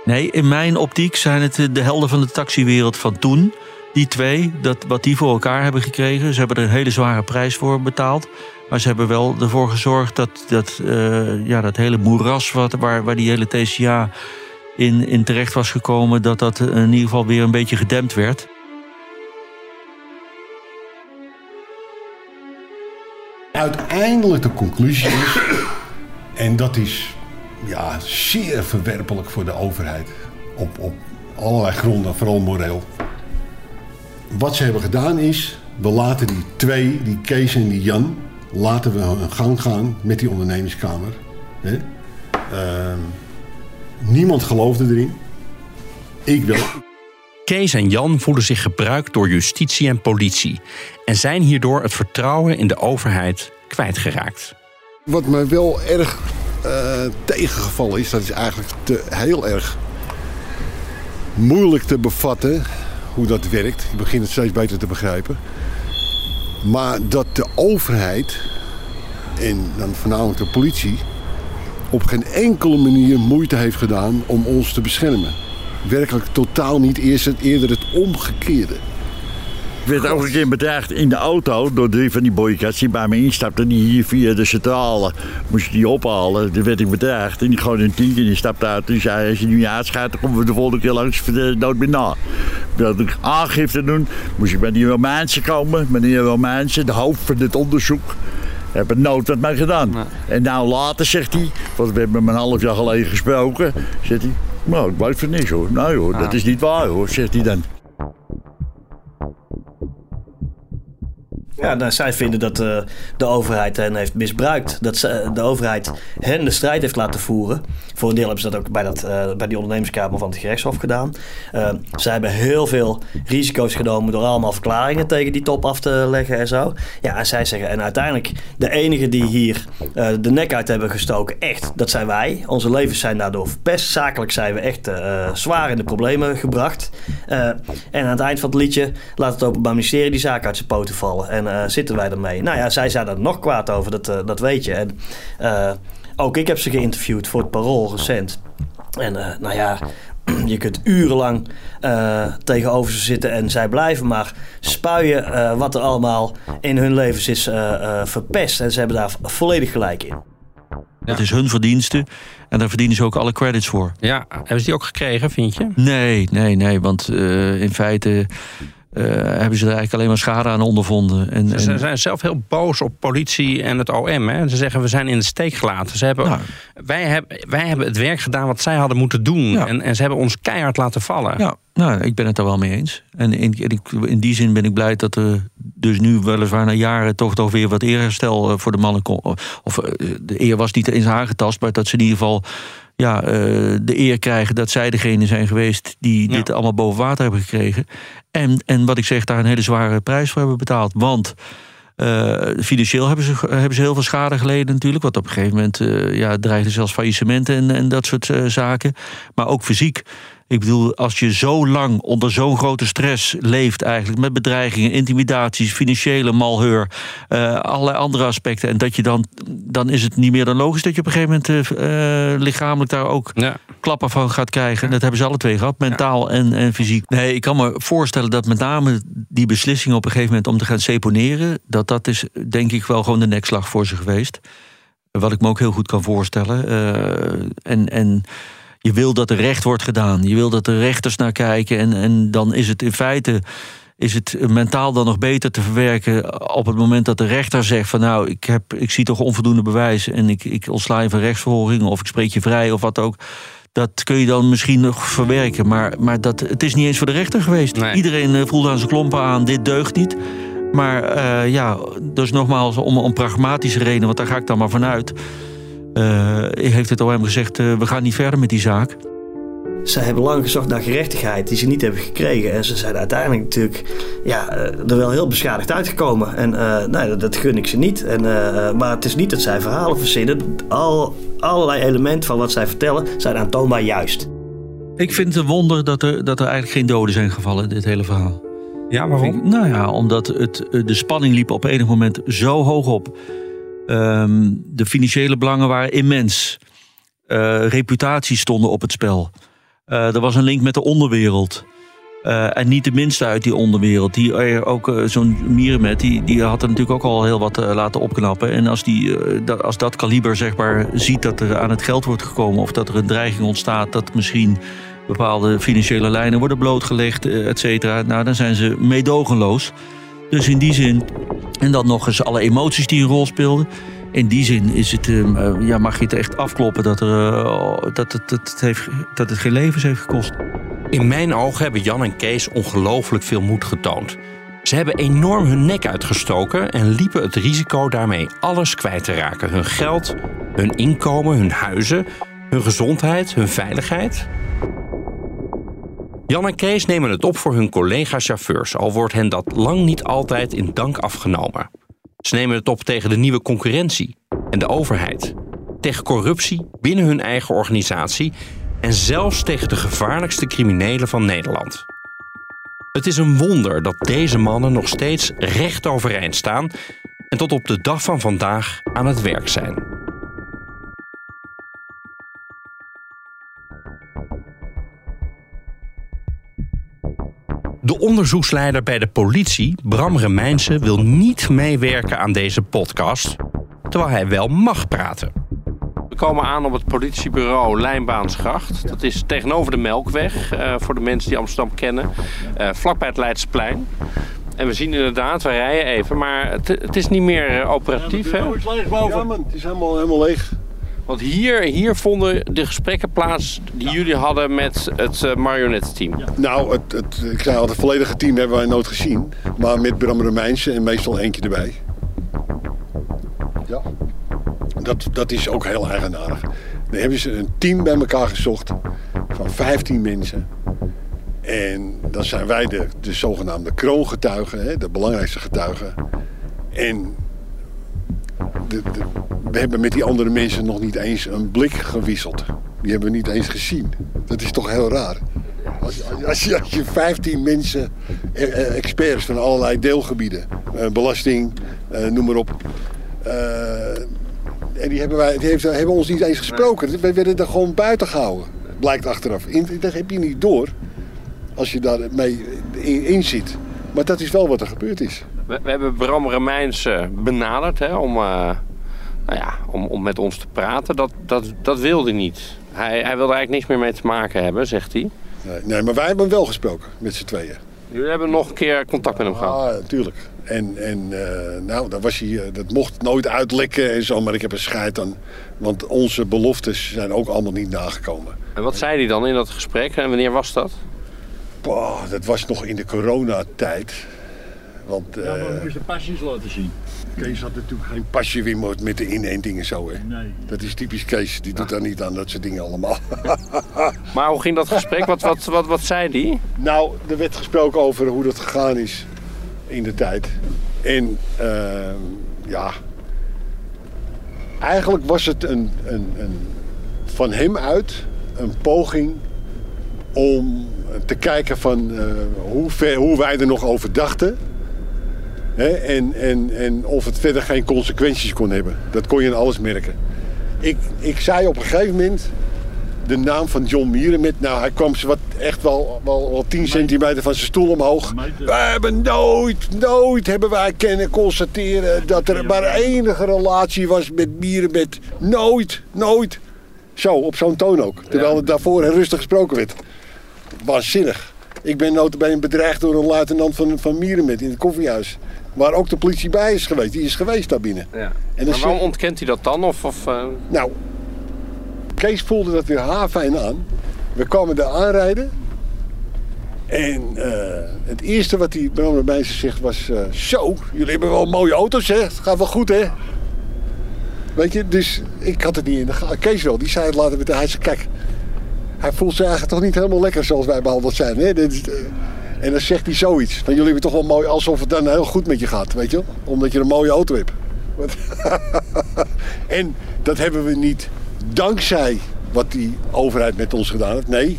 Nee, in mijn optiek zijn het de helden van de taxiwereld van toen. Die twee, dat, wat die voor elkaar hebben gekregen. Ze hebben er een hele zware prijs voor betaald. Maar ze hebben wel ervoor gezorgd dat dat, uh, ja, dat hele moeras... Wat, waar, waar die hele TCA in, in terecht was gekomen... dat dat in ieder geval weer een beetje gedempt werd. Uiteindelijk de conclusie is... en dat is ja, zeer verwerpelijk voor de overheid. Op, op allerlei gronden, vooral moreel. Wat ze hebben gedaan is, we laten die twee, die Kees en die Jan, laten we een gang gaan met die ondernemingskamer. Hè? Uh, niemand geloofde erin. Ik wel. Kees en Jan voelen zich gebruikt door justitie en politie en zijn hierdoor het vertrouwen in de overheid kwijtgeraakt. Wat mij wel erg uh, tegengevallen is, dat is eigenlijk te, heel erg moeilijk te bevatten hoe dat werkt. Ik begin het steeds beter te begrijpen. Maar dat de overheid en dan voornamelijk de politie op geen enkele manier moeite heeft gedaan om ons te beschermen. Werkelijk totaal niet. Eerst het, eerder het omgekeerde. Ik werd ook een keer bedreigd in de auto door drie van die boycats die bij me instapten. Die hier via de centrale moest ik die ophalen. Toen werd ik bedreigd en die gewoon een tientje die stapte uit. En zei, als je nu niet aanschaadt, dan komen we de volgende keer langs voor de nood meer na. Dat ik aangifte doen, moest ik bij die Romeinse komen. Meneer Romeinse, de hoofd van dit onderzoek. Heb het nooit met mij gedaan. Nee. En nou later zegt hij, want we hebben hem een half jaar geleden gesproken. Zegt hij, nou ik blijf er niks hoor. Nee hoor, dat is niet waar hoor, zegt hij dan. Ja, nou, zij vinden dat uh, de overheid hen heeft misbruikt. Dat ze, de overheid hen de strijd heeft laten voeren. Voor een deel hebben ze dat ook bij, dat, uh, bij die ondernemerskamer van het gerechtshof gedaan. Uh, zij hebben heel veel risico's genomen door allemaal verklaringen tegen die top af te leggen en zo. Ja, en zij zeggen, en uiteindelijk de enige die hier de nek uit hebben gestoken, echt, dat zijn wij. Onze levens zijn daardoor verpest. Zakelijk zijn we echt zwaar in de problemen gebracht. en aan het eind van het liedje laat het Openbaar Ministerie die zaak uit zijn poten vallen. En uh, zitten wij ermee? Nou ja, zij zijn er nog kwaad over, dat, uh, dat weet je. En uh, ook ik heb ze geïnterviewd voor het Parool recent. En nou ja, je kunt urenlang tegenover ze zitten en zij blijven maar spuien wat er allemaal in hun levens is verpest. En ze hebben daar volledig gelijk in. Het is hun verdienste en daar verdienen ze ook alle credits voor. Ja, hebben ze die ook gekregen, vind je? Nee, nee, nee, want in feite uh, hebben ze er eigenlijk alleen maar schade aan ondervonden. En, ze zijn zelf heel boos op politie en het OM. Hè? Ze zeggen we zijn in de steek gelaten. Ze hebben, nou. wij, hebben, wij hebben het werk gedaan wat zij hadden moeten doen. Ja. En, en ze hebben ons keihard laten vallen. Ja, nou, ik ben het er wel mee eens. En in, in, die zin ben ik blij dat er dus nu weliswaar na jaren toch, toch weer wat eerherstel eh, voor de mannen kon. Of de eer was niet eens aangetast, maar dat ze in ieder geval ja, uh, de eer krijgen dat zij degene zijn geweest die ja. dit allemaal boven water hebben gekregen. En, en wat ik zeg, daar een hele zware prijs voor hebben betaald. Want uh, financieel hebben ze, hebben ze heel veel schade geleden natuurlijk. Want op een gegeven moment uh, ja, dreigde zelfs faillissementen en, en dat soort uh, zaken. Maar ook fysiek. Ik bedoel, als je zo lang onder zo'n grote stress leeft eigenlijk... met bedreigingen, intimidaties, financiële malheur... Uh, allerlei andere aspecten... en dat je dan, dan is het niet meer dan logisch... dat je op een gegeven moment uh, lichamelijk daar ook ja. klappen van gaat krijgen. Dat hebben ze alle twee gehad, mentaal ja. en, en fysiek. Nee, ik kan me voorstellen dat met name die beslissing op een gegeven moment... om te gaan seponeren... dat dat is denk ik wel gewoon de nekslag voor ze geweest. Wat ik me ook heel goed kan voorstellen. Uh, en... en je wil dat er recht wordt gedaan. Je wil dat de rechters naar kijken. En, en dan is het in feite is het mentaal dan nog beter te verwerken op het moment dat de rechter zegt van nou, ik, heb, ik zie toch onvoldoende bewijs en ik, ik ontsla je van rechtsverhoring of ik spreek je vrij of wat ook. Dat kun je dan misschien nog verwerken. Maar, maar dat, het is niet eens voor de rechter geweest. Iedereen eh, voelde aan zijn klompen aan, dit deugt niet. Maar uh, ja, dus nogmaals, om, om pragmatische redenen, want daar ga ik dan maar vanuit. Uh, heeft het OM gezegd, we gaan niet verder met die zaak. Zij hebben lang gezocht naar gerechtigheid die ze niet hebben gekregen. En ze zijn uiteindelijk natuurlijk ja, er wel heel beschadigd uitgekomen. En uh, nou, dat, gun ik ze niet. En, uh, maar het is niet dat zij verhalen verzinnen. Al, allerlei elementen van wat zij vertellen zijn aantoonbaar juist. Ik vind het een wonder dat er, dat er eigenlijk geen doden zijn gevallen in dit hele verhaal. Ja, waarom? nou ja, omdat het, de spanning liep op enig moment zo hoog op. Um, de financiële belangen waren immens. Uh, reputaties stonden op het spel. Uh, er was een link met de onderwereld. Uh, en niet de minste uit die onderwereld. Die ook zo'n Mierenmet, die, die had er natuurlijk ook al heel wat laten opknappen. En als, die, dat, als dat kaliber zeg maar ziet dat er aan het geld wordt gekomen... of dat er een dreiging ontstaat dat misschien bepaalde financiële lijnen worden blootgelegd, et cetera... nou, dan zijn ze meedogenloos. Dus in die zin, en dan nog eens alle emoties die een rol speelden in die zin is het, uh, ja, mag je het echt afkloppen dat, er, uh, dat, het, het heeft, dat het geen levens heeft gekost. In mijn ogen hebben Jan en Kees ongelooflijk veel moed getoond. Ze hebben enorm hun nek uitgestoken en liepen het risico daarmee alles kwijt te raken. Hun geld, hun inkomen, hun huizen, hun gezondheid, hun veiligheid. Jan en Kees nemen het op voor hun collega-chauffeurs, al wordt hen dat lang niet altijd in dank afgenomen. Ze nemen het op tegen de nieuwe concurrentie en de overheid, tegen corruptie binnen hun eigen organisatie en zelfs tegen de gevaarlijkste criminelen van Nederland. Het is een wonder dat deze mannen nog steeds recht overeind staan en tot op de dag van vandaag aan het werk zijn. De onderzoeksleider bij de politie, Bram Remijnse, wil niet meewerken aan deze podcast, terwijl hij wel mag praten. We komen aan op het politiebureau Lijnbaansgracht. Dat is tegenover de Melkweg, uh, voor de mensen die Amsterdam kennen, uh, vlakbij het Leidsplein. En we zien inderdaad, we rijden even, maar het, het is niet meer uh, operatief. Ja, het is leeg boven. Ja man, het is helemaal, helemaal leeg. Want hier, hier vonden de gesprekken plaats die jullie hadden met het uh, marionetteam. Nou, het, het, ik zei al, het volledige team hebben wij nooit gezien. Maar met Bram Romeinse en meestal eentje erbij. Ja. Dat, dat is ook heel eigenaardig. Dan hebben ze een team bij elkaar gezocht van 15 mensen. En dan zijn wij de, de zogenaamde kroongetuigen, hè, de belangrijkste getuigen. En de, we hebben met die andere mensen nog niet eens een blik gewisseld. Die hebben we niet eens gezien. Dat is toch heel raar. Als, als, je, als je 15 mensen, eh, eh, experts van allerlei deelgebieden, eh, belasting, noem maar op. en die hebben, wij, die hebben ons niet eens gesproken. Wij werden er gewoon buiten gehouden. Blijkt achteraf. Dat heb je niet door als je daar mee in, in zit. Maar dat is wel wat er gebeurd is. We, we hebben Bram Remijns benaderd hè, om, uh, nou ja, om, om met ons te praten. Dat, dat, dat wilde hij niet. Hij, hij wilde eigenlijk niks meer mee te maken hebben, zegt hij. Nee, nee maar wij hebben hem wel gesproken met z'n tweeën. Jullie hebben nog een keer contact met hem gehad? Ja, natuurlijk. En, en uh, nou, dat, was hij, dat mocht nooit uitlekken en zo, maar ik heb een scheid aan. Want onze beloftes zijn ook allemaal niet nagekomen. En wat zei hij dan in dat gesprek en wanneer was dat? Boah, dat was nog in de coronatijd. Want, ja, maar we moesten pasjes laten zien. Kees had natuurlijk geen pasje weer met de inenting en zo. Hè? Nee. Dat is typisch Kees. Die doet daar niet aan dat soort dingen allemaal. maar hoe ging dat gesprek? Wat, wat, wat, wat zei die? Nou, er werd gesproken over hoe dat gegaan is in de tijd. En uh, ja, eigenlijk was het een, een, een, van hem uit een poging om te kijken van uh, hoe, ver, hoe wij er nog over dachten. Hè, en, en, en of het verder geen consequenties kon hebben. Dat kon je aan alles merken. Ik, ik zei op een gegeven moment de naam van John Mierenmet. Nou, hij kwam wat, echt wel, wel, wel 10 centimeter van zijn stoel omhoog. Wij hebben nooit, nooit hebben wij kunnen constateren dat er maar enige relatie was met Mierenmet. Nooit, nooit. Zo, op zo'n toon ook. Terwijl het daarvoor rustig gesproken werd. Waanzinnig. Ik ben notabene bedreigd door een luitenant van, van Mierenmet in het koffiehuis. Waar ook de politie bij is geweest. Die is geweest daar binnen. Ja. En maar waarom ontkent hij dat dan? Of, of uh... Nou, Kees voelde dat weer haarfijn aan. We kwamen daar aanrijden. En eh, het eerste wat hij bij ze zegt was... eh, zo, jullie hebben wel mooie auto's, hè? Het gaat wel goed, hè? Weet je, dus ik had het niet in de gaten. Kees wel, die zei het later weer. Hij zei, kijk, hij voelt zich eigenlijk toch niet helemaal lekker zoals wij behandeld zijn. Hè? Dit is, eh, en dan zegt hij zoiets. Van jullie hebben toch wel mooi, alsof het dan heel goed met je gaat, weet je wel? Omdat je een mooie auto hebt. En dat hebben we niet dankzij wat die overheid met ons gedaan heeft. Nee,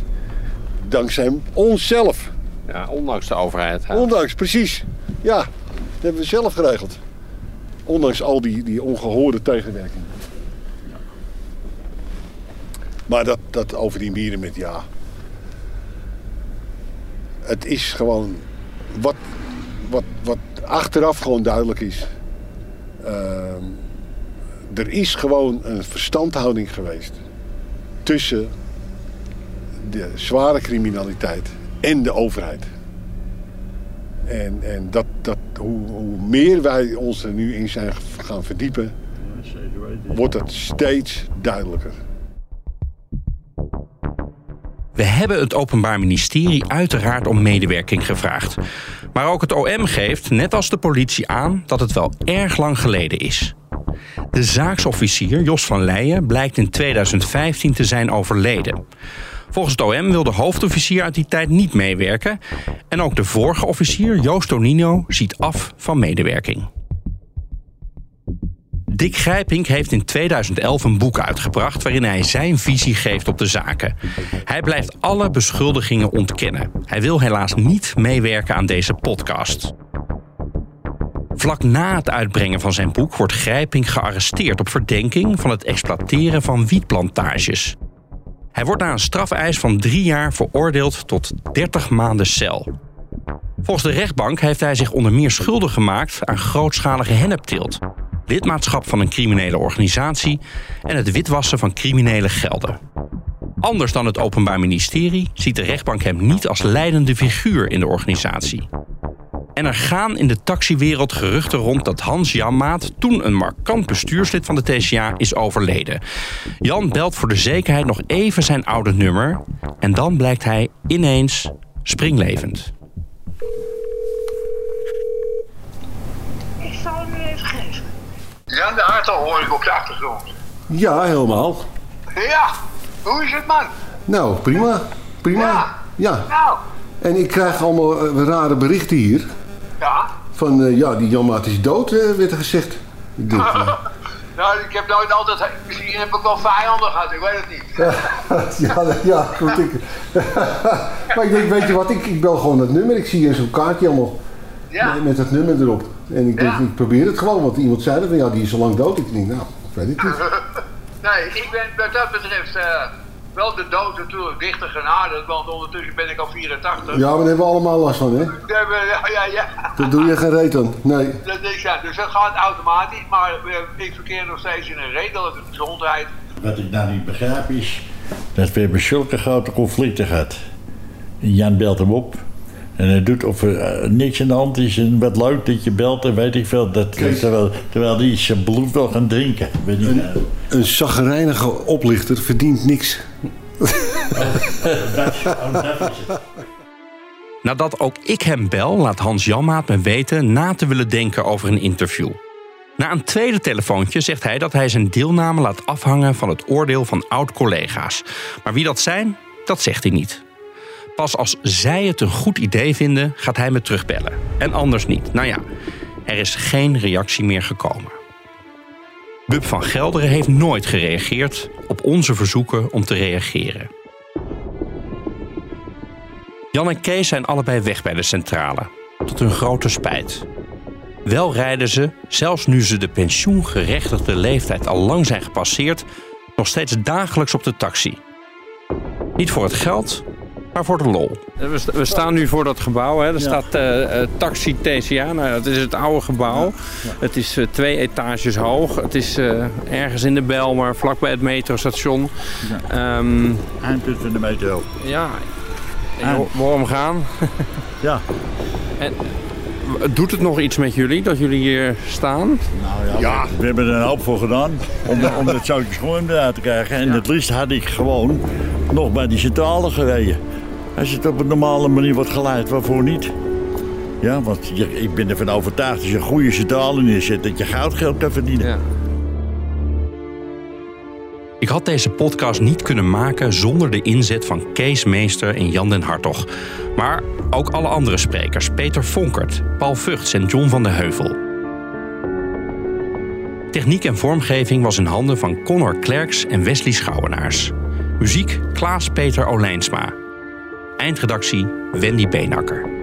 dankzij onszelf. Ja, ondanks de overheid. hè. Ondanks, precies. Ja, dat hebben we zelf geregeld. Ondanks al die, die ongehoorde tegenwerking. Maar dat, dat over die mieren met ja. Het is gewoon wat, wat, wat achteraf gewoon duidelijk is. Ehm, er is gewoon een verstandhouding geweest tussen de zware criminaliteit en de overheid. En, en dat, dat, hoe, hoe meer wij ons er nu in zijn gaan verdiepen, wordt het steeds duidelijker. We hebben het Openbaar Ministerie uiteraard om medewerking gevraagd. Maar ook het OM geeft, net als de politie, aan dat het wel erg lang geleden is. De zaaksofficier Jos van Leijen blijkt in 2015 te zijn overleden. Volgens het OM wil de hoofdofficier uit die tijd niet meewerken. En ook de vorige officier, Joost Tonino, ziet af van medewerking. Dick Grijpink heeft in 2011 een boek uitgebracht waarin hij zijn visie geeft op de zaken. Hij blijft alle beschuldigingen ontkennen. Hij wil helaas niet meewerken aan deze podcast. Vlak na het uitbrengen van zijn boek wordt Grijpink gearresteerd op verdenking van het exploiteren van wietplantages. Hij wordt na een strafeis van drie jaar veroordeeld tot 30 maanden cel. Volgens de rechtbank heeft hij zich onder meer schuldig gemaakt aan grootschalige hennepteelt, lidmaatschap van een criminele organisatie en het witwassen van criminele gelden. Anders dan het Openbaar Ministerie ziet de rechtbank hem niet als leidende figuur in de organisatie. En er gaan in de taxiwereld geruchten rond dat Hans Janmaat, toen een markant bestuurslid van de TCA, is overleden. Jan belt voor de zekerheid nog even zijn oude nummer en dan blijkt hij ineens springlevend. Ik zal hem nu even geven. Jan de Hartel hoor ik op de achtergrond. Ja, helemaal. Ja, hoe is het man? Nou, prima. Prima. Ja. Nou, En ik krijg allemaal eh, rare berichten hier. ja. Van, eh, ja, die Janmaat is dood, eh, werd er gezegd. Ik denk, eh, nou, ik heb nooit altijd... Misschien heb ik wel vijanden gehad, ik weet het niet. ja, ja, goed. Ik, maar ik denk, weet je wat, ik, ik bel gewoon dat nummer. Ik zie hier zo'n kaartje allemaal Ja. met, met dat nummer erop. En ik denk, ik probeer het gewoon, want iemand zei dat van, ja, die is al lang dood. Ik denk, nou, ik weet het niet. nee, ik ben wat dat betreft eh, wel de dood natuurlijk dichter genaderd, want ondertussen ben ik al 84. Ja, maar daar hebben we allemaal last van, hè? Ja, ja, ja, ja. Daar doe je geen reet aan. Nee. Dat is, ja, dus dat gaat automatisch, maar eh, ik verkeer nog steeds in een redelijke gezondheid. Wat ik nou niet begrijp is dat we hebben zulke grote conflicten gehad. Jan belt hem op. En hij doet of er eh, niks aan de hand is en wat leuk dat je belt en weet ik veel. Dat, terwijl, terwijl die zijn bloed wil gaan drinken. Weet ik, nou. Een zaggerijnige oplichter verdient niks. Nadat ook ik hem bel, laat Hans Janmaat me weten na te willen denken over een interview. Na een tweede telefoontje zegt hij dat hij zijn deelname laat afhangen van het oordeel van oud-collega's. Maar wie dat zijn, dat zegt hij niet. Pas als zij het een goed idee vinden, gaat hij me terugbellen. En anders niet. Nou ja, er is geen reactie meer gekomen. Bub van Gelderen heeft nooit gereageerd op onze verzoeken om te reageren. Jan en Kees zijn allebei weg bij de centrale, tot hun grote spijt. Wel rijden ze, zelfs nu ze de pensioengerechtigde leeftijd al lang zijn gepasseerd, nog steeds dagelijks op de taxi. Niet voor het geld, maar voor de lol. We, sta- we staan nu voor dat gebouw. Hè. Er staat eh, eh, Taxi TCA. Nou, ja, het is het oude gebouw. Het is eh, twee etages hoog. Het is eh, ergens in de Belmer, vlakbij het metrostation. Ehm Eindpunt van de metro. ja, hem gaan. Ja. En Doet het nog iets met jullie dat jullie hier staan? Nou ja, We, we hebben er een hoop voor gedaan om, om dat zoutjes gewoon eruit te krijgen. En het liefst had ik gewoon nog bij die centrale gereden. Als het op een normale manier wordt geleid, waarvoor niet? Ja, want je- ik ben ervan overtuigd als je een goede centrale neerzet, dat je goudgeld kan verdienen. Ik had deze podcast niet kunnen maken zonder de inzet van Kees Meester en Jan den Hartog. Maar ook alle andere sprekers, Peter Vonkert, Paul Vugts en John van de Heuvel. Techniek en vormgeving was in handen van Connor Klerks en Wesley Schouwenaars. Muziek Klaas-Peter Olijnsma. Eindredactie Wendy Beenakker.